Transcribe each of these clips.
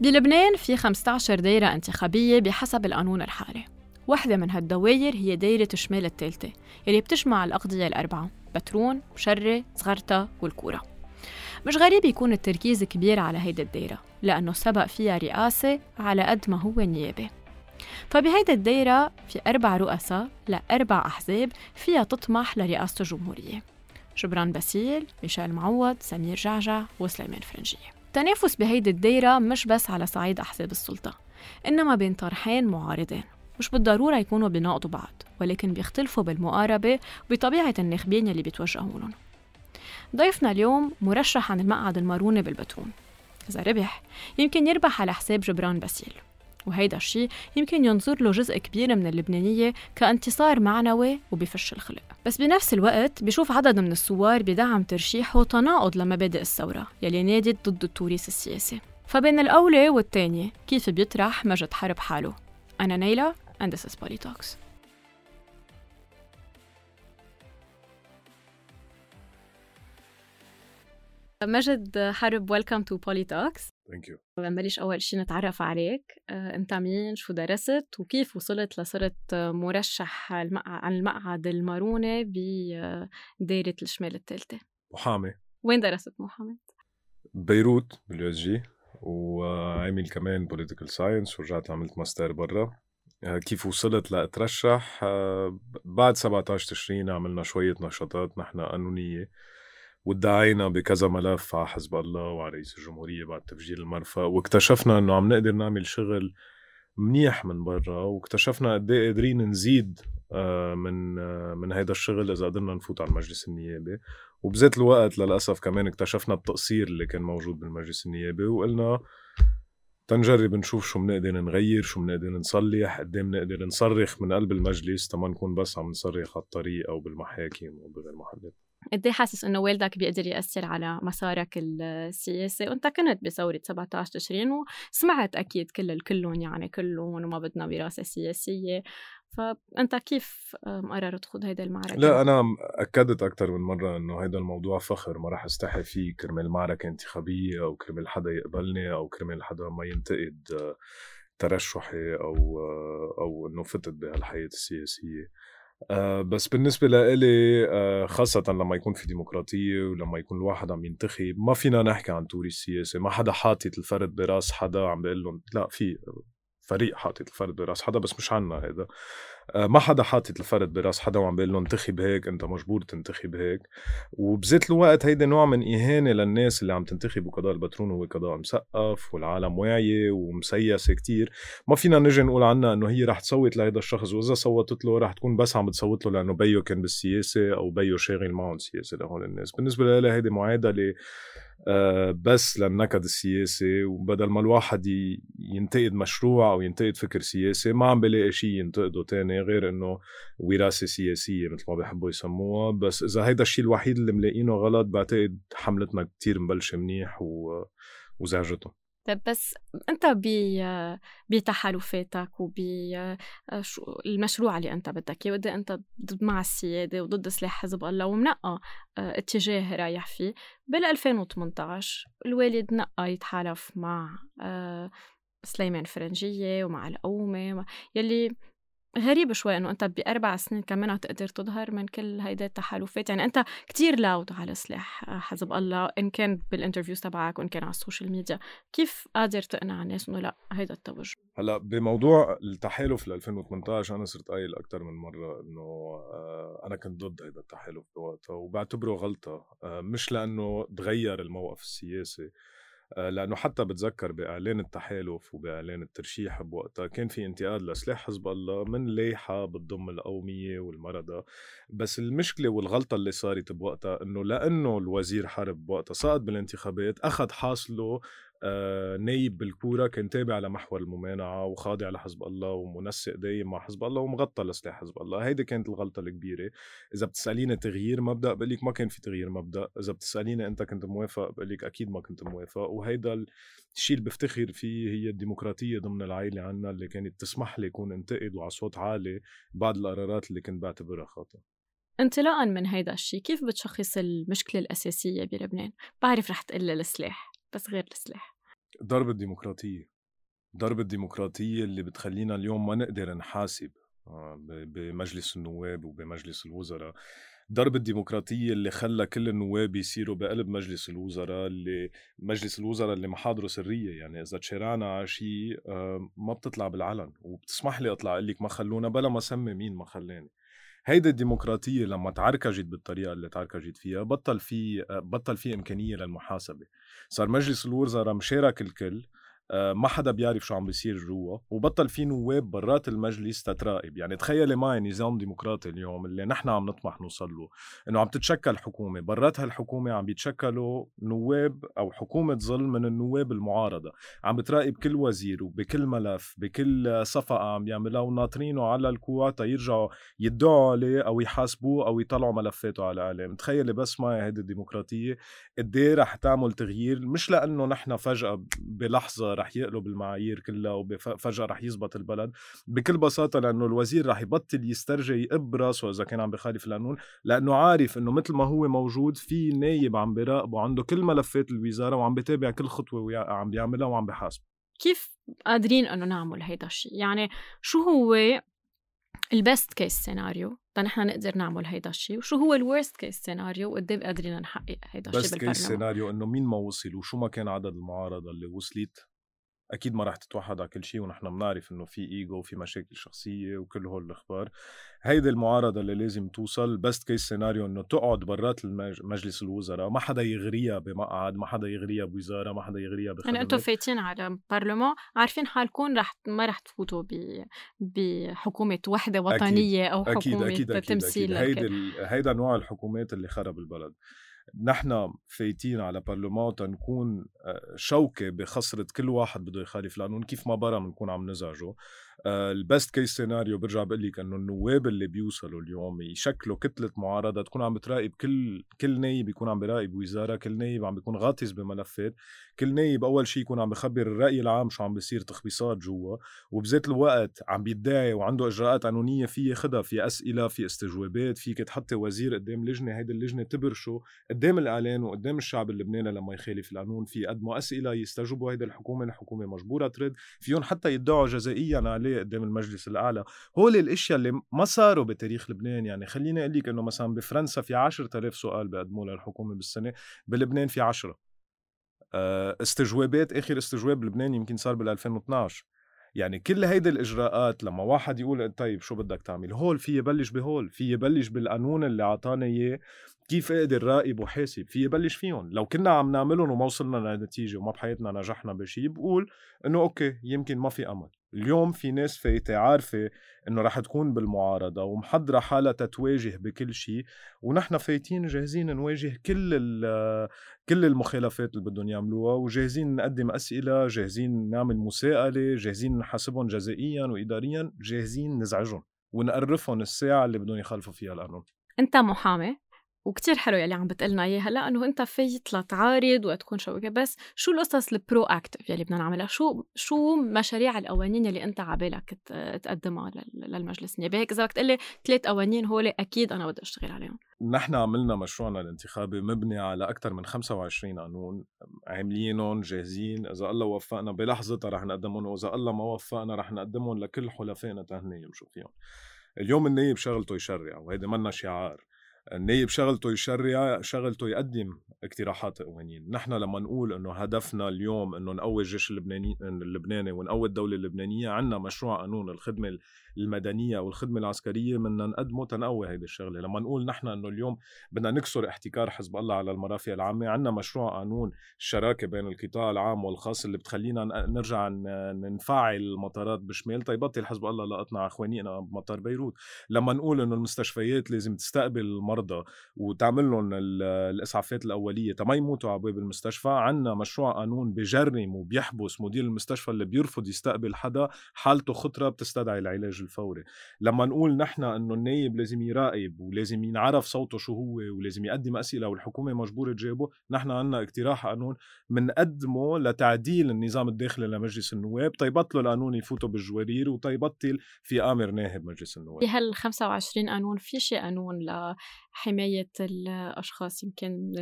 بلبنان في 15 دايرة انتخابية بحسب القانون الحالي. واحدة من هالدواير هي دايرة شمال الثالثة اللي بتجمع الأقضية الأربعة بترون، شرة، صغرتا والكورة. مش غريب يكون التركيز كبير على هيدي الدايرة لأنه سبق فيها رئاسة على قد ما هو نيابة. فبهيدي الدايرة في أربع رؤساء لأربع أحزاب فيها تطمح لرئاسة الجمهورية. جبران باسيل، ميشيل معوض، سمير جعجع وسليمان فرنجية. التنافس بهيدي الدايرة مش بس على صعيد أحزاب السلطة إنما بين طرحين معارضين مش بالضرورة يكونوا بيناقضوا بعض ولكن بيختلفوا بالمقاربة وبطبيعة الناخبين يلي بيتوجهوا لهم. ضيفنا اليوم مرشح عن المقعد الماروني بالبترون إذا ربح يمكن يربح على حساب جبران باسيل. وهيدا الشيء يمكن ينظر له جزء كبير من اللبنانية كانتصار معنوي وبفش الخلق. بس بنفس الوقت بشوف عدد من الثوار بدعم ترشيحه تناقض لمبادئ الثورة يلي نادت ضد التوريث السياسي. فبين الأولى والتانية كيف بيطرح مجد حرب حاله؟ أنا نيلة and this is Polytalks. مجد حرب welcome to Polytalks thank you بنبلش أول شيء نتعرف عليك. آه، أنت مين شو درست؟ وكيف وصلت لصرت مرشح عن المقعد الماروني بدايرة الشمال الثالثة؟ محامي. وين درست محامي؟ بيروت بال USJ وعامل كمان political science ورجعت عملت ماستر برا. آه، كيف وصلت لأترشح؟ آه، بعد 17 تشرين عملنا شوية نشاطات نحن قانونية. وادعينا بكذا ملف على حزب الله وعلى رئيس الجمهورية بعد تفجير المرفأ واكتشفنا إنه عم نقدر نعمل شغل منيح من برا واكتشفنا قد إيه قادرين نزيد آه، من من هذا الشغل إذا قدرنا نفوت على المجلس النيابي. وبذات الوقت للأسف كمان اكتشفنا التقصير اللي كان موجود بالمجلس النيابي وقلنا تنجرب نشوف شو بنقدر نغير شو بنقدر نصلح قد بنقدر نصرخ من قلب المجلس تما نكون بس عم نصرخ على الطريق أو بالمحاكم أو بغير محلات. قد حاسس إنه والدك بيقدر يأثر على مسارك السياسي؟ وأنت كنت بثورة 17 تشرين وسمعت أكيد كل الكلهم يعني كلهم وما بدنا وراثه سياسية. فأنت كيف مقرر تخوض هيدا المعركة؟ لا أنا أكدت أكثر من مرة إنه هيدا الموضوع فخر ما راح أستحي فيه. كرمال معركه انتخابية أو كرمال حدا يقبلني أو كرمال حدا ما ينتقد ترشحي أو أو إنه فتت بهالحياة السياسية. آه بس بالنسبة لإلي آه خاصة لما يكون في ديمقراطية ولما يكون الواحد عم ينتخب ما فينا نحكي عن توري السياسي ما حدا حاطط الفرد براس حدا عم بيقول لهم لا في فريق حاطط الفرد براس حدا بس مش عنا هذا آه، ما حدا حاطط الفرد براس حدا وعم بيقول له انتخب هيك انت مجبور تنتخب هيك وبذات الوقت هيدا نوع من إهانة للناس اللي عم تنتخب وقضاء البترون هو قضاء مسقف والعالم واعية ومسيسه كتير. ما فينا نجي نقول عنها إنه هي رح تصوت لهيدا الشخص وإذا صوتت له رح تكون بس عم بتصوت له لأنه بيو كان بالسياسة أو بيو شاغل معهم سياسة لهول الناس. بالنسبة لي هيدي معادله بس للنكد السياسي وبدل ما الواحد ينتقد مشروع أو ينتقد فكر سياسي ما عم بلاقي شيء ينتقده تاني غير إنه وراثة سياسية مثل ما بيحبوا يسموها. بس إذا هيدا الشيء الوحيد اللي ملاقينه غلط بعتقد حملتنا كتير مبلشة منيح و... وزعجته. طيب بس أنت بتحالفاتك وب المشروع اللي أنت بدك إياه وقد أنت ضد مع السيادة وضد سلاح حزب الله ومنقى آه، اتجاه رايح فيه بال 2018 الوالد نقى يتحالف مع آه، سليمان فرنجية ومع القومي يلي غريب شوي إنه أنت بأربع سنين كمان تقدر تظهر من كل هيدا التحالفات. يعني أنت كتير loud على سلاح حزب الله إن كان بال interviews تبعك وإن كان على ال social media. كيف قادر تقنع الناس إنه لا هيدا التوجه؟ هلأ بموضوع التحالف ل 2018 أنا صرت قايل أكثر من مرة إنه آه، أنا كنت ضد هيدا التحالف بوقتها وبعتبره غلطة. آه، مش لأنه تغير الموقف السياسي. لأنه حتى بتذكر بإعلان التحالف وبإعلان الترشيح بوقتها كان في انتقاد لسلاح حزب الله من لايحه بتضم القوميه والمرضى بس المشكلة والغلطة اللي صارت بوقتها إنه لأنه الوزير حرب بوقتها سقط بالانتخابات أخذ حاصله آه، نايب بالكورة كان تابع لمحور الممانعة وخاضع لحزب الله ومنسق دايم مع حزب الله ومغطى لسلاح حزب الله. هيدي كانت الغلطة الكبيرة. إذا بتسأليني تغيير مبدأ بقول لك ما كان في تغيير مبدأ. إذا بتسأليني أنت كنت موافق بقول لك أكيد ما كنت موافق. وهيدا الشيء اللي بفتخر فيه هي الديمقراطية ضمن العائلة عنا اللي كانت تسمح لي يكون انتقد وعلى صوت عالي بعض القرارات اللي كنت بعتبرها خاطئة. انطلاقا من هيدا الشيء كيف بتشخص المشكلة الأساسية بلبنان؟ بعرف رح تقلي السلاح. بس غير السلاح. ضرب الديمقراطية. ضرب الديمقراطية اللي بتخلينا اليوم ما نقدر نحاسب آه، بمجلس النواب وبمجلس الوزراء. ضرب الديمقراطية اللي خلى كل النواب يصيروا بقلب مجلس الوزراء اللي مجلس الوزراء اللي محاضره سرية. يعني إذا تشارعنا على شيء آه، ما بتطلع بالعلن. وبتسمح لي أطلع أقول لك ما خلونا بلا ما سمي مين ما خلاني. هيدي الديمقراطية لما تعركجت بالطريقة اللي تعركجت فيها بطل في آه، بطل في إمكانية للمحاسبة. صار مجلس الوزراء مشارك الكل ما حدا بيعرف شو عم بيصير جوا وبطل في نواب برات المجلس تتراقب. يعني تخيلي معي نظام ديمقراطي اليوم اللي نحن عم نطمح نوصل له إنه عم تتشكل حكومة. برات هالحكومة عم بيتشكلوا نواب أو حكومة ظل من النواب المعارضة. عم بتراقب كل وزير وبكل ملف بكل صفقة عم يعملها وناطرينه على الكوع تيرجعوا يدعوا عليه أو يحاسبوه أو يطلعوا ملفاته على الإعلام. تخيلي بس معي هيدي الديمقراطية قد إيه رح تعمل تغيير مش لأنه نحن فجأة بلحظة رح يقلب المعايير كلها وفجأة رح يزبط البلد. بكل بساطة لأنه الوزير رح يبطل يسترجي يقب راسه إذا كان عم بخالف القانون لأنه عارف إنه مثل ما هو موجود في نايب عم بيراقبه عنده كل ملفات الوزارة وعم بتابع كل خطوة عم بيعملها وعم بحاسبه كيف قادرين إنه نعمل هيدا الشيء يعني شو هو ال best case scenario لنحن نقدر نعمل هيدا الشيء وشو هو ال worst case scenario وقدي قادرين نحقق هيدا الشيء بالبرلمان؟ case scenario إنه مين ما وصل وشو ما كان عدد المعارضة اللي وصلت؟ أكيد ما راح تتوحد على كل شيء ونحن بنعرف إنه في ايجو وفي مشاكل شخصية وكل هول الأخبار. هيدي المعارضة اللي لازم توصل. بست كيس سيناريو إنه تقعد برات مجلس الوزراء ما حدا يغريها بمقعد ما حدا يغريها بوزارة ما حدا يغريها بخدمات يعني أنتم فايتين على برلمان عارفين حالكم رح ما رح تفوتوا بحكومة وحدة وطنية أو حكومة أكيد أكيد أكيد. تمثيل أكيد. هيدي هيدا نوع الحكومات اللي خرب البلد. نحن فايتين على برلمان تنكون آه، شوكة بخسرة كل واحد بده يخالف القانون كيف ما برا بنكون عم نزعجه. ال best case scenario برجع بقول لك إنه النواب اللي بيوصلوا اليوم يشكلوا كتلة معارضة تكون عم بتراقب كل كل نايب يكون عم بيراقب وزارة كل نايب عم بيكون غاطس بملفات كل نايب أول شيء يكون عم بخبر الرأي العام شو عم بيصير تخبيصات جوا وبذات الوقت عم بيدعي وعنده إجراءات قانونية في ياخذها في أسئلة في استجوابات فيك تحطي وزير قدام لجنة هيدي اللجنة تبرشه قدام الإعلام وقدام الشعب اللبناني لما يخالف القانون في يقدموا أسئلة يستجوبوا هيدي الحكومة الحكومة مجبورة ترد فيهم حتى يدعوا جزائيا عليه عليه قدام المجلس الأعلى. هول الأشياء اللي ما صاروا بتاريخ لبنان يعني خليني أقول لك إنه مثلا بفرنسا في 10000 سؤال بيقدموه للحكومة بالسنة بلبنان في 10 آه، استجوابات آخر استجواب بلبنان يمكن صار بال 2012 يعني كل هيدي الإجراءات لما واحد يقول طيب شو بدك تعمل؟ هول في يبلش بهول في يبلش بالقانون اللي أعطانا إياه كيف أقدر راقب وحاسب في يبلش فيهم. لو كنا عم نعملهم وما وصلنا لنتيجة وما بحياتنا نجحنا بشيء بقول إنه okay يمكن ما في أمل. اليوم في ناس فايتة عارفة إنه رح تكون بالمعارضة ومحضرة حالها تتواجه بكل شيء ونحن فايتين جاهزين نواجه كل كل المخالفات اللي بدهم يعملوها وجاهزين نقدم أسئلة جاهزين نعمل مساءلة جاهزين نحاسبهم جزائيا واداريا جاهزين نزعجهم ونقرفهم الساعة اللي بدهم يخالفوا فيها القانون. أنت محامي؟ وكتير حلو يلي عم بتقلنا اياه هلأ إنه أنت فايت لتعارض وتكون شوكه بس شو القصص ال proactive يلي بدنا نعملها؟ شو شو مشاريع القوانين يلي أنت عبالك تقدمها للمجلس النيابي؟ هيك إذا بدك تقول لي ثلاث قوانين هول أكيد أنا بدي أشتغل عليهم. نحن عملنا مشروعنا الانتخابي مبني على أكثر من 25 قانون عاملينهم جاهزين. إذا الله وفقنا بلحظتها رح نقدمهم وإذا الله ما وفقنا رح نقدمهم لكل حلفائنا تهني يمشوا فيهم. اليوم النايب شغلته يشرع وهيدي منا شعار. النايب شغلته يشرع شغلته يقدم اقتراحات قوانين. نحن لما نقول إنه هدفنا اليوم إنه نقوي الجيش اللبناني اللبناني ونقوي الدولة اللبنانية عندنا مشروع قانون الخدمة المدنية والخدمة العسكرية بدنا نقدمه تنقوي هيدي الشغلة. لما نقول نحن إنه اليوم بدنا نكسر احتكار حزب الله على المرافق العامة عندنا مشروع قانون الشراكه بين القطاع العام والخاص اللي بتخلينا نرجع نفعل المطارات بشمال تيبطل حزب الله لقطنا اخوانينا بمطار بيروت. لما نقول إنه المستشفيات لازم تستقبل المرضى وتعمل لهم الإسعافات الأولية تما يموتوا على باب المستشفى عندنا مشروع قانون بجرم وبيحبس مدير المستشفى اللي بيرفض يستقبل حدا حالته خطرة بتستدعي العلاج الفوري. لما نقول نحن إنه النايب لازم يراقب ولازم ينعرف صوته شو هو ولازم يقدم أسئلة والحكومة مجبورة تجاوبه نحن عندنا اقتراح قانون بنقدمه لتعديل النظام الداخلي لمجلس النواب تيبطلوا القانون يفوتوا بالجوارير وتيبطل في آمر ناهب مجلس النواب. بهال 25 قانون في شي قانون حماية الأشخاص يمكن من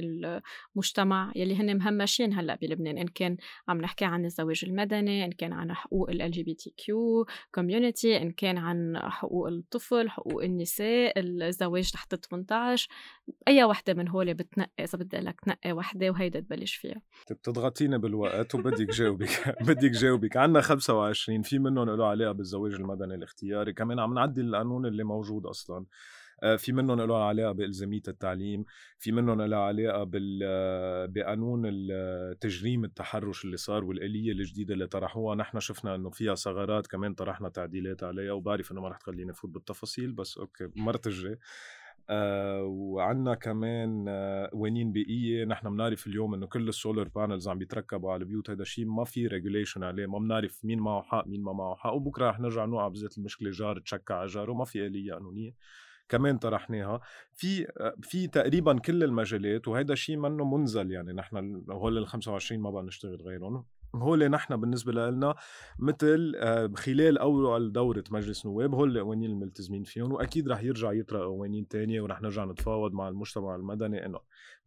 المجتمع يلي هن مهمشين هلأ بلبنان إن كان عم نحكي عن الزواج المدني إن كان عن حقوق ال LGBTQ community إن كان عن حقوق الطفل حقوق النساء الزواج تحت 18 أي وحدة من هول بتنقي إذا بدي لك تنقي وحدة وهيدا تبلش فيها. بتضغطيني بالوقت وبدك جاوبك بدك جاوبك. عندنا 25 في منهم له علاقة بالزواج المدني الاختياري. كمان عم نعدل القانون اللي موجود أصلاً. آه، في منهم له علاقة بإلزامية التعليم في منهم له علاقة بال بقانون تجريم التحرش اللي صار والآلية الجديدة اللي طرحوها. نحن شفنا إنه فيها ثغرات كمان طرحنا تعديلات عليها وبعرف إنه ما رح تخليني فوت بالتفاصيل بس okay المرة الجاي. آه وعندنا كمان آه قوانين بيئية نحن بنعرف اليوم إنه كل ال solar panels عم بيتركبوا على البيوت. هذا شيء ما في regulation عليه. ما بنعرف مين معه حق مين ما معه حق. وبكرة رح نرجع نوقع بذات المشكلة جار تشكى على جاره. ما في آلية قانونية. كمان طرحناها. في في تقريبا كل المجالات وهيدا شيء منه منزل يعني نحن هول ال 25 ما بقى نشتغل غيرهم. هول نحن بالنسبة لنا مثل آه، خلال أول دورة مجلس نواب هول القوانين الملتزمين فيهم وأكيد رح يرجع يطرق قوانين تانية ورح نرجع نتفاوض مع المجتمع المدني إنه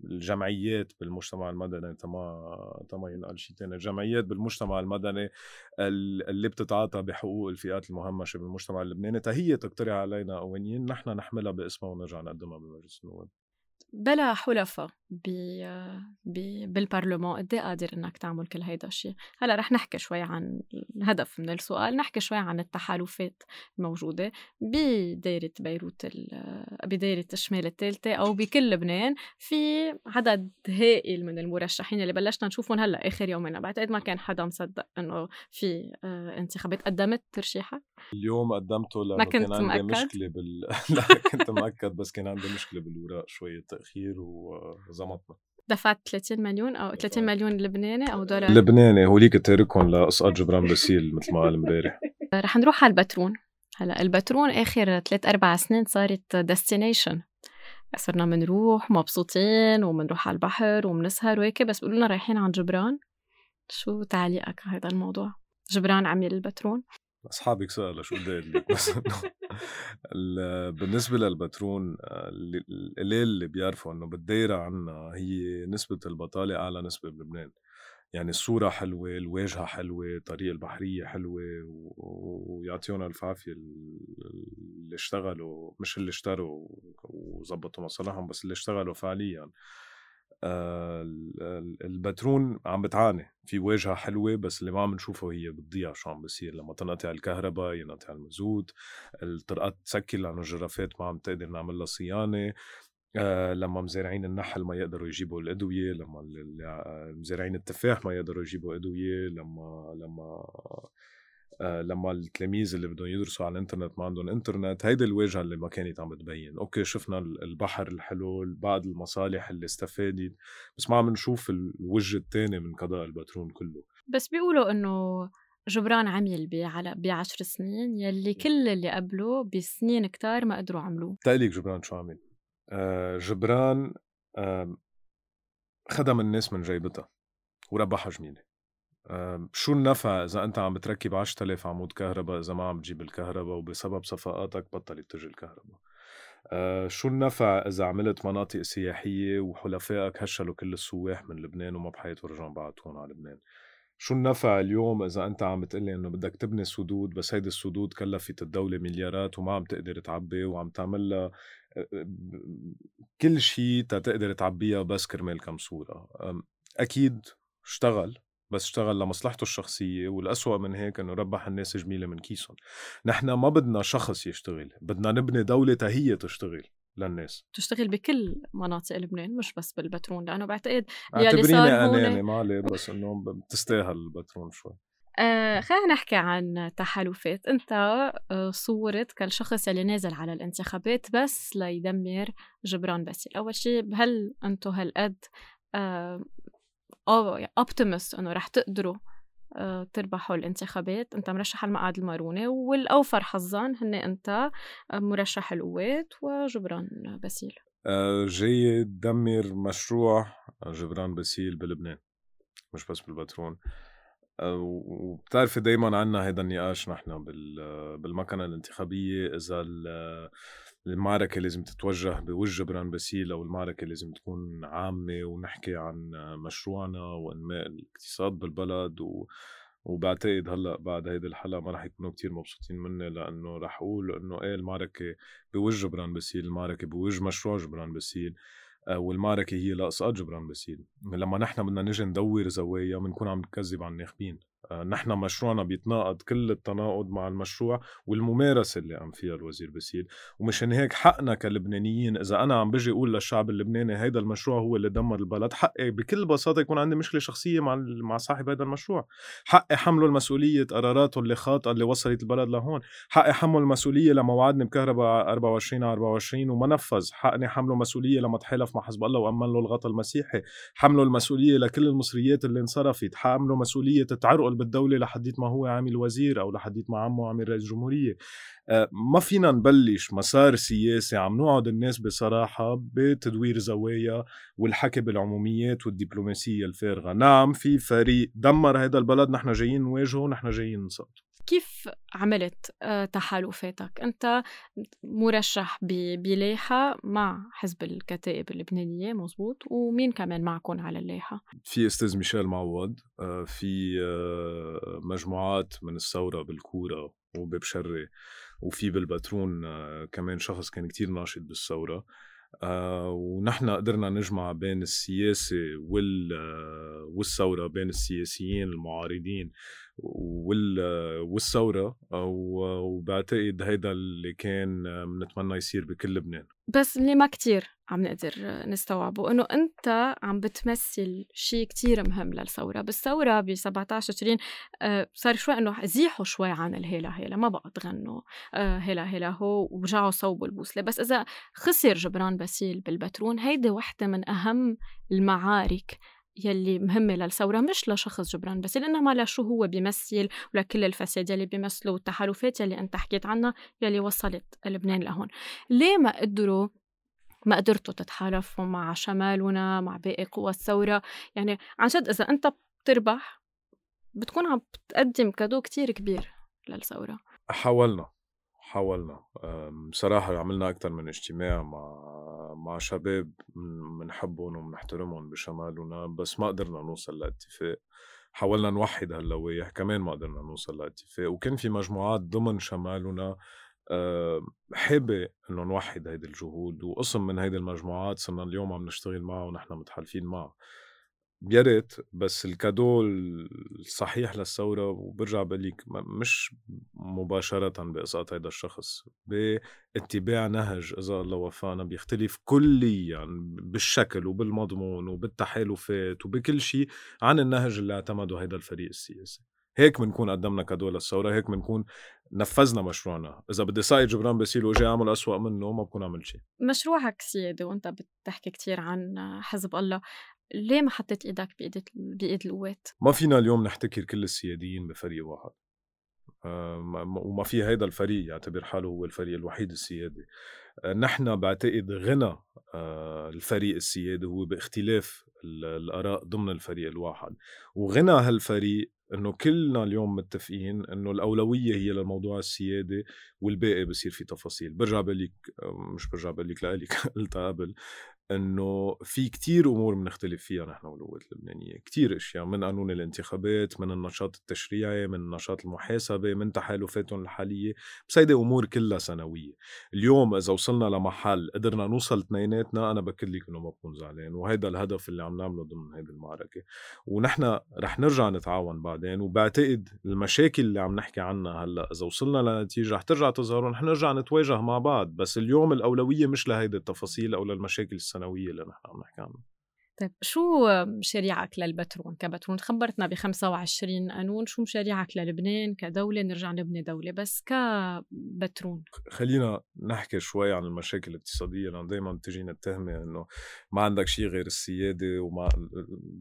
الجمعيات بالمجتمع المدني تما تما ينقال شيء تاني الجمعيات بالمجتمع المدني اللي بتتعاطى بحقوق الفئات المهمشة بالمجتمع اللبناني تهي تقترح علينا قوانين نحن نحملها باسمها ونرجع نقدمها بمجلس النواب. بلا حلفاء بالبرلمان. قد إيه قادر إنك تعمل كل هيدا الشيء هلا رح نحكي شوي عن الهدف من السؤال نحكي شوي عن التحالفات الموجودة بدايرة بيروت بدايرة الشمال الثالثه أو بكل لبنان. في عدد هائل من المرشحين اللي بلشنا نشوفهم هلأ آخر يومين بعتقد ما كان حدا مصدق إنه في آه، انتخابات. قدمت ترشيحك؟ اليوم قدمته لأنه كان عندي. مشكلة بال لا كنت مأكد بس كان عندي مشكلة بالوراق شوية. تأخير وزمطنا. دفعت 30 مليون أو 30 مليون لبناني أو دولار. لبناني هوليك تاركهم لاسقاط جبران باسيل مثل ما قال امبارح. رح نروح على البترون هلا البترون آخر ثلاث أربع سنين صارت ديستنيشن صرنا بنروح مبسوطين وبنروح على البحر وبنسهر وهيك بس بيقولوا لنا رايحين عند جبران. شو تعليقك على هذا الموضوع؟ جبران عمل البترون أصحابك سألوا شو بدي أقول لك بس بالنسبة للبترون القليل اللي بيعرفوا إنه بالدايره عنا هي نسبة البطالة أعلى نسبة بلبنان. يعني الصورة حلوة الواجهة حلوة الطريقة البحرية حلوة ويعطيهم ألف عافية اللي اشتغلوا مش اللي اشتروا وظبطوا مصالحهم بس اللي اشتغلوا فعليا. البترون عم بتعاني. في واجهة حلوة بس اللي ما عم نشوفه هي بتضيع شو عم بصير. لما تنقطع الكهرباء ينقطع المزود الطرقات تسكر لأنه الجرافات ما عم تقدر نعمل لها صيانة. آه لما مزارعين النحل ما يقدروا يجيبوا الأدوية لما مزارعين التفاح ما يقدروا يجيبوا أدوية لما لما آه، لما التلاميذ اللي بدهم يدرسوا على الإنترنت ما عندهم إنترنت هيدي الواجهه اللي ما كانت عم بتبين أوكي شفنا البحر الحلو بعض المصالح اللي استفادت بس ما عم نشوف الوجه الثاني من قضاء البترون كله. بس بيقولوا إنه جبران عمل على بعشر سنين يلي كل اللي قبله بسنين كتار ما قدروا عملوه. تقليك جبران شو عمل؟ آه جبران آه خدم الناس من جيبتها وربحها جميلة. شو النفع إذا أنت عم بتركب 10000 عمود كهرباء إذا ما عم تجيب الكهرباء وبسبب صفقاتك بطلت تجي الكهرباء؟ أه شو النفع إذا عملت مناطق سياحية وحلفائك هشلوا كل السواح من لبنان وما بحياتوا رجعوا بعتون على لبنان؟ شو النفع اليوم إذا أنت عم بتقلي إنه بدك تبني سدود بس هيدي السدود كلفت الدولة مليارات وما عم تقدر تعبي وعم تعمل لها كل شيء تقدر تعبيها بس كرمال كم صورة؟ أكيد اشتغل. بس اشتغل لمصلحته الشخصية والأسوأ من هيك إنه ربح الناس جميلة من كيسهم. نحن ما بدنا شخص يشتغل بدنا نبني دولة هي تشتغل للناس. تشتغل بكل مناطق لبنان مش بس بالبترون لأنه بعتقد صار هون يعني مالي بس إنه بتستاهل البترون شوي. آه خلينا نحكي عن تحالفات. أنت آه صورت كالشخص اللي نازل على الانتخابات بس ليدمر جبران باسل. أول شيء هل أنتم هالقد آه optimist إنه رح تقدروا آه، تربحوا الانتخابات. أنت مرشح المقعد الماروني والأوفر حظا هن أنت آه، مرشح القوات وجبران باسيل. آه، جاي تدمر مشروع جبران باسيل بلبنان مش بس بالبترون وبتعرفي دايما عنا هذا النقاش نحن بالمكنة الانتخابية إذا المعركة لازم تتوجه بوجه جبران باسيل أو المعركة لازم تكون عامة ونحكي عن مشروعنا وإنماء الاقتصاد بالبلد و... وبعتقد هلأ بعد هيدي الحلقة ما رح يكونوا كتير مبسوطين مني لأنه رح أقول إنه إيه المعركة بوجه جبران باسيل المعركة بوجه مشروع جبران باسيل آه، والمعركة هي لاسقاط جبران باسيل لما نحن بدنا نجي ندور زوايا بنكون عم نكذب على الناخبين. نحن مشروعنا بيتناقض كل التناقض مع المشروع والممارسة اللي قام فيها الوزير باسيل ومشان هيك حقنا كلبنانيين إذا أنا عم بجي أقول للشعب اللبناني هيدا المشروع هو اللي دمر البلد حقي بكل بساطة يكون عندي مشكلة شخصية مع مع صاحب هذا المشروع. حقي حمله المسؤولية قراراته اللي خاطئة اللي وصلت البلد لهون. حقي حمله المسؤولية لما وعدني بكهرباء 24 على 24 وما نفذ حقني حمله مسؤولية لما تحالف مع حزب الله وأمن له الغطاء المسيحي. حمله المسؤولية لكل المصريات اللي انصرفت. حمله مسؤولية تعرقل بالدولة لحديت ما هو عامل وزير أو لحديت ما عمه عامل رئيس جمهورية. آه، ما فينا نبلش مسار سياسي عم نوعد الناس بصراحة بتدوير زوايا والحكي بالعموميات والدبلوماسية الفارغة. نعم في فريق دمر هذا البلد نحن جايين نواجهه نحن جايين نسقطه كيف عملت آه، تحالفاتك؟ أنت مرشح بلايحة مع حزب الكتائب اللبنانية مزبوط ومين كمان معكم على اللايحة؟ في أستاذ ميشيل معوض آه، في آه، مجموعات من الثورة بالكورة وببشري وفي بالبترون كمان شخص كان كتير ناشط بالثورة ونحن قدرنا نجمع بين السياسة والثورة بين السياسيين المعارضين وال والثورة وبعتقد هيدا اللي كان بنتمنى يصير بكل لبنان. بس اللي ما كتير عم نقدر نستوعبه إنه أنت عم بتمثل شيء كتير مهم للثورة. بالثورة ب 17 20 آه، صار شوي إنه زيحوا شوي عن الهيلا هيلا ما بقى تغنوا آه، هيلا هيلا هو ورجعوا صوبوا البوصلة. بس إذا خسر جبران باسيل بالبترون هيدي وحدة من أهم المعارك يلي مهمة للثورة مش لشخص جبران بس إنما لشو هو بيمثل ولكل الفساد يلي بيمثلوا والتحالفات يلي أنت حكيت عنها يلي وصلت لبنان لهون. ليه ما قدروا ما قدرتوا تتحالفوا مع شمالنا مع باقي قوى الثورة؟ يعني عن جد إذا أنت بتربح بتكون عم بتقدم كادو كتير كبير للثورة. حاولنا. حاولنا. بصراحة عملنا أكثر من اجتماع مع مع شباب بنحبهم وبنحترمهم بشمالنا بس ما قدرنا نوصل لاتفاق. حاولنا نوحد هاللوائح كمان ما قدرنا نوصل لاتفاق. وكان في مجموعات ضمن شمالنا حابة إنه نوحد هيدي الجهود وقسم من هيدي المجموعات صرنا اليوم عم نشتغل معها ونحن متحالفين معها. يا ريت بس الكادو الصحيح للثورة وبرجع بقول لك مش مباشرة بإسقاط هذا الشخص باتباع نهج إذا الله وفانا بيختلف كليا بالشكل وبالمضمون وبالتحالفات وبكل شيء عن النهج اللي اعتمده هذا الفريق السياسي. هيك بنكون قدمنا cadeau للثورة هيك بنكون نفذنا مشروعنا. إذا بدي side جبران باسيل واجي أعمل أسوأ منه ما بكون عملت شيء. مشروعك سيادة وأنت بتحكي كثير عن حزب الله. ليه ما حطيت إيدك بايد بإيد القوات؟ ما فينا اليوم نحتكر كل السياديين بفريق واحد. وما في هيدا الفريق يعتبر حاله هو الفريق الوحيد السيادي. آه، نحن بعتقد غنى آه، الفريق السيادي هو باختلاف الآراء ضمن الفريق الواحد. وغنى هالفريق إنه كلنا اليوم متفقين إنه الأولوية هي للموضوع السيادي والباقي بصير في تفاصيل. برجع بقول لك مش برجع بقول لك لك قلتها قبل. إنه في كتير أمور بنختلف فيها نحن والقوات اللبنانية، كتير أشياء من قانون الانتخابات، من النشاط التشريعي، من نشاط المحاسبه، من تحالفاتهم الحالية، بس هيدي أمور كلها سنوية، اليوم إذا وصلنا لمحل قدرنا نوصل اثنيناتنا أنا بكد لك إنه ما بكون زعلان، وهيدا الهدف اللي عم نعمله ضمن هيدي المعركة، ونحن رح نرجع نتعاون بعدين، وبعتقد المشاكل اللي عم نحكي عنها هلأ إذا وصلنا لنتيجة رح ترجع تظهر ونحن نرجع نتواجه مع بعض، بس اليوم الأولوية مش لهيدي التفاصيل أو للمشاكل السنوية اللي نحن عم نحكي عنها. طيب شو مشاريعك للبترون كبترون خبرتنا ب 25 قانون شو مشاريعك للبنان كدولة؟ نرجع نبني دولة بس كبترون خلينا نحكي شوي عن المشاكل الاقتصادية لأن دايما بتجينا التهمة إنه ما عندك شيء غير السيادة وما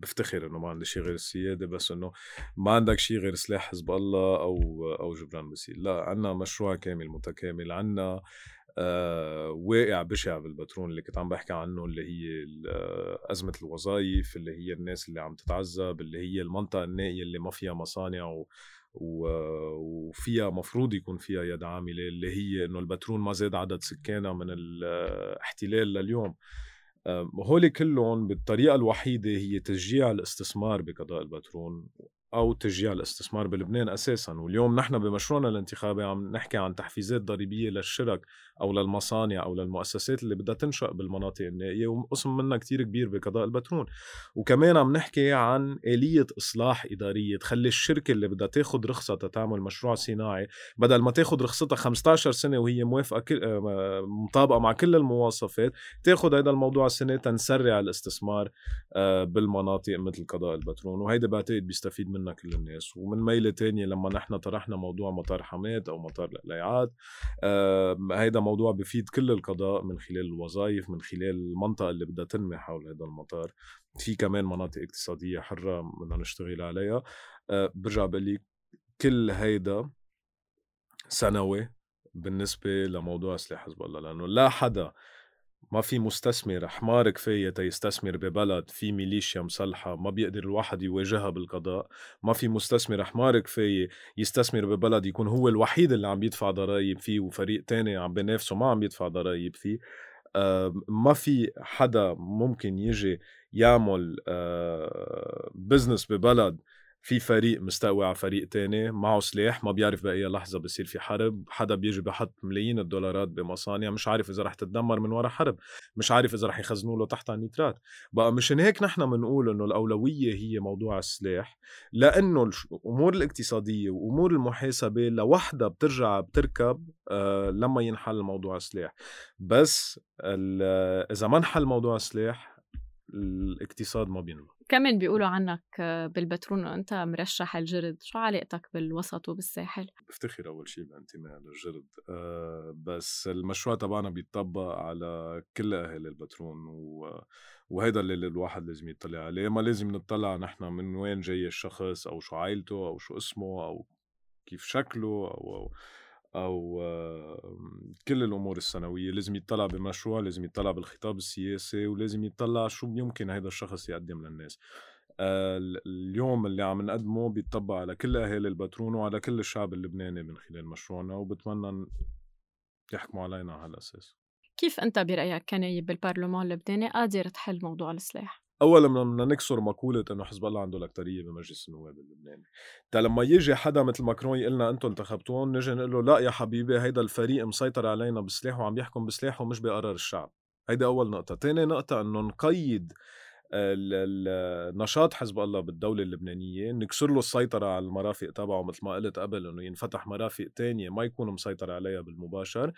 بفتخر إنه ما عندي شيء غير السيادة بس إنه ما عندك شيء غير سلاح حزب الله أو أو جبران باسيل لا عندنا مشروع كامل متكامل عندنا آه واقع بشع بالبترون اللي كنت عم بحكي عنه اللي هي أزمة الوظائف اللي هي الناس اللي عم تتعذب اللي هي المنطقة النائية اللي ما فيها مصانع و وفيها مفروض يكون فيها يد عاملة اللي هي إنه البترون ما زاد عدد سكانها من الاحتلال لليوم. هول كلهم بالطريقة الوحيدة هي تشجيع الاستثمار بقضاء البترون أو تشجيع الاستثمار بلبنان أساسا. واليوم نحن بمشروعنا الانتخابي عم نحكي عن تحفيزات ضريبية للشرك أو للمصانع أو للمؤسسات اللي بدها تنشأ بالمناطق النائية وقسم منها كتير كبير بقضاء البترون وكمان عم نحكي عن آلية إصلاح إدارية تخلي الشركة اللي بدها تاخذ رخصة تتعمل مشروع صناعي بدل ما تاخذ رخصتها 15 سنة وهي موافقة كل... آه، مطابقة مع كل المواصفات تاخذ هذا الموضوع سنة تنسرع الاستثمار آه، بالمناطق مثل قضاء البترون وهيدا بعتقد بيستفيد منها كل الناس ومن ميلة تانية لما نحن طرحنا موضوع مطار حماد أو مطار القليعات هيدا موضوع بفيد كل القضاء من خلال الوظائف من خلال المنطقة اللي بدها تنمي حول هذا المطار. في كمان مناطق اقتصادية حرة بدنا نشتغل عليها. أه برجع بقول لك كل هيدا سنوي بالنسبة لموضوع سلاح حزب الله لأنه لا حدا ما في مستثمر حمار كفايه تيستثمر ببلد في ميليشيا مسلحه ما بيقدر الواحد يواجهها بالقضاء. ما في مستثمر حمار كفايه يستثمر ببلد يكون هو الوحيد اللي عم يدفع ضرائب فيه وفريق تاني عم بينافسه ما عم يدفع ضرائب فيه. ما في حدا ممكن يجي يعمل بزنس ببلد في فريق مستقوي على فريق تاني معه سلاح ما بيعرف بأي لحظة بصير في حرب حدا بيجي بحط ملايين الدولارات بمصانع مش عارف إذا رح تتدمر من وراء حرب مش عارف إذا رح يخزنوا له تحتها نيترات بقى مشان هيك نحن بنقول إنه الأولوية هي موضوع السلاح لأنه الأمور الاقتصادية وأمور المحاسبة لوحدها بترجع بتركب آه لما ينحل موضوع السلاح بس إذا ما انحل موضوع السلاح الاقتصاد ما بينمو. كمان بيقولوا عنك بالبترون وانت مرشح الجرد شو علاقتك بالوسط وبالساحل؟ بفتخر أول شيء بانتمائي للجرد أه بس المشروع تبعنا بيطبق على كل أهالي البترون و... وهيدا اللي الواحد لازم يطلع عليه. ما لازم نطلع نحن من وين جاي الشخص أو شو عائلته أو شو اسمه أو كيف شكله أو, أو أو كل الأمور السنوية. لازم يطلع بمشروع لازم يطلع بالخطاب السياسي ولازم يطلع شو يمكن هذا الشخص يقدم للناس. اليوم اللي عم نقدمه بيطبق على كل أهالي البترون وعلى كل الشعب اللبناني من خلال مشروعنا وبتمنى يحكموا علينا على هالاساس كيف أنت برأيك كنايب بالبرلمان اللبناني قادر تحل موضوع السلاح؟ اولا بدنا نكسر مقولة إنه حزب الله عنده الاكثريه بمجلس النواب اللبناني. تا لما يجي حدا مثل ماكرون يقول لنا أنتم انتخبتوهم نجي نقول له لا يا حبيبي هيدا الفريق مسيطر علينا بسلاح وعم يحكم بسلاحه ومش بقرار الشعب. هيدا أول نقطة. ثاني نقطة إنه نقيد نشاط حزب الله بالدولة اللبنانية نكسر له السيطرة على المرافق تبعه مثل ما قلت قبل إنه ينفتح مرافق تانية ما يكون مسيطر عليها بالمباشر.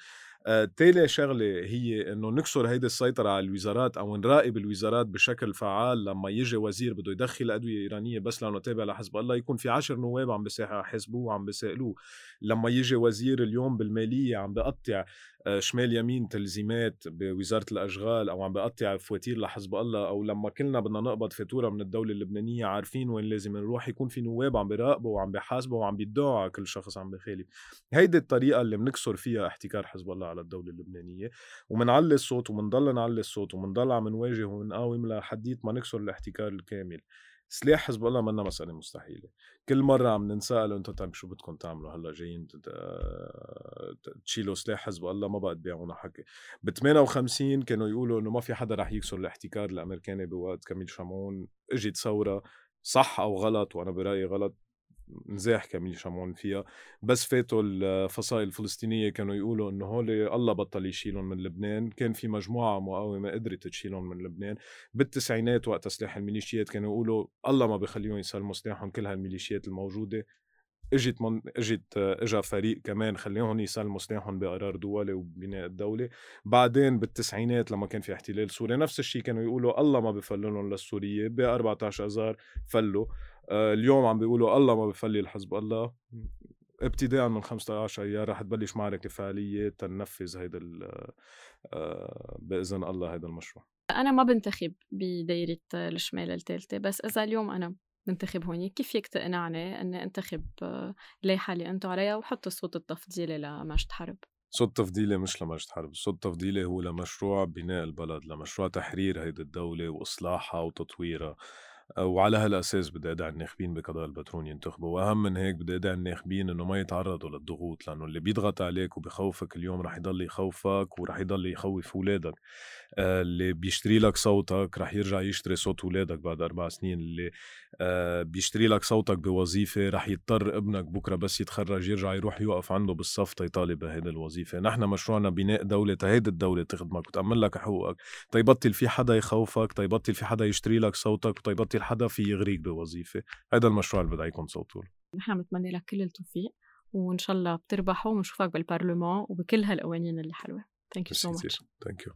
تالي شغلة هي إنه نكسر هيدي السيطرة على الوزارات أو نراقب الوزارات بشكل فعال لما يجي وزير بده يدخل أدوية إيرانية بس لأنه تابع لحزب الله يكون في عشر نواب عم بيحاسبوه وعم بيسائلوه لما يجي وزير اليوم بالمالية عم بقطع آه، شمال يمين تلزيمات بوزارة الأشغال أو عم بقطع فواتير لحزب الله أو لما كلنا بدنا نقبض فاتورة من الدولة اللبنانية عارفين وين لازم نروح يكون في نواب عم بيراقبوا وعم بيحاسبوا وعم بيدعوا على كل شخص عم بخالف. هيدي الطريقة اللي بنكسر فيها احتكار حزب الله. على الدولة اللبنانية ومنعلي الصوت ومنضل نعلي الصوت ومنضل عم نواجه ونقاوم لحديت ما نكسر الاحتكار الكامل. سلاح حزب الله منا مسألة مستحيلة. كل مرة عم ننسأل أنتم طيب شو بدكم تعملوا هلأ جايين تشيلوا سلاح حزب الله ما بقى تبيعونا حكي. ب 58 كانوا يقولوا إنه ما في حدا رح يكسر الاحتكار الأمريكاني بوقت كميل شامون إجت ثورة صح أو غلط؟ وأنا برأيي غلط. نزاح كامل شمعون فيها. بس فاتوا الفصائل الفلسطينية كانوا يقولوا إنه هول الله بطل يشيلهم من لبنان. كان في مجموعة مقاومة قدرت تشيلهم من لبنان. بالتسعينات وقت سلاح الميليشيات كانوا يقولوا الله ما بخليهم يسلموا سلاحهم كل هالميليشيات الموجودة. إجت من إجت اجى فريق كمان خليهم يسلموا سلاحهم بقرار دولي وبناء الدولة. بعدين بالتسعينات لما كان في احتلال سوريا نفس الشيء كانوا يقولوا الله ما بفللهم للسوريه ب 14 اذار فلوا. اليوم عم بيقولوا الله ما بفلي الحزب الله. ابتداء من 15 ايار رح تبلش معركة فعلية تنفذ هيدا آه، بإذن الله هيدا المشروع. أنا ما بنتخب بدايرة الشمال الثالثة بس إذا اليوم أنا بنتخب هون كيف فيك تقنعني اني انتخب اللايحه اللي أنتم عليها وحط الصوت التفضيلي لمجد حرب؟ صوت تفضيلي مش لمجد حرب صوت تفضيلي هو لمشروع بناء البلد لمشروع تحرير هيدي الدولة وإصلاحها وتطويرها. وعلى هالأساس بدي أدعي الناخبين بقضاء البترون ينتخبوا وأهم من هيك بدي أدعي الناخبين إنه ما يتعرضوا للضغوط لأنه اللي بيضغط عليك وبخوفك اليوم رح يضل يخوفك ورح يضل يخوف اولادك آه، اللي بيشتري لك صوتك رح يرجع يشتري صوت اولادك بعد أربع سنين اللي آه، بيشتري لك صوتك بوظيفة رح يضطر ابنك بكرة بس يتخرج يرجع يروح يوقف عنده بالصف تيطالب بهيدي الوظيفة. نحن مشروعنا بناء دولة هيدي الدولة تخدمك وتأمن لك حقوقك. تيبطل في حدا يخوفك تيبطل في حدا يشتري لك صوتك وتيبطل حدا في يغريك بوظيفة. هذا المشروع اللي بدي يكون صوته نحن بنتمنى لك كل التوفيق وإن شاء الله بتربحوا ونشوفك بالبرلمان وبكل هالقوانين اللي حلوة. ثانك يو سو ماتش ثانك يو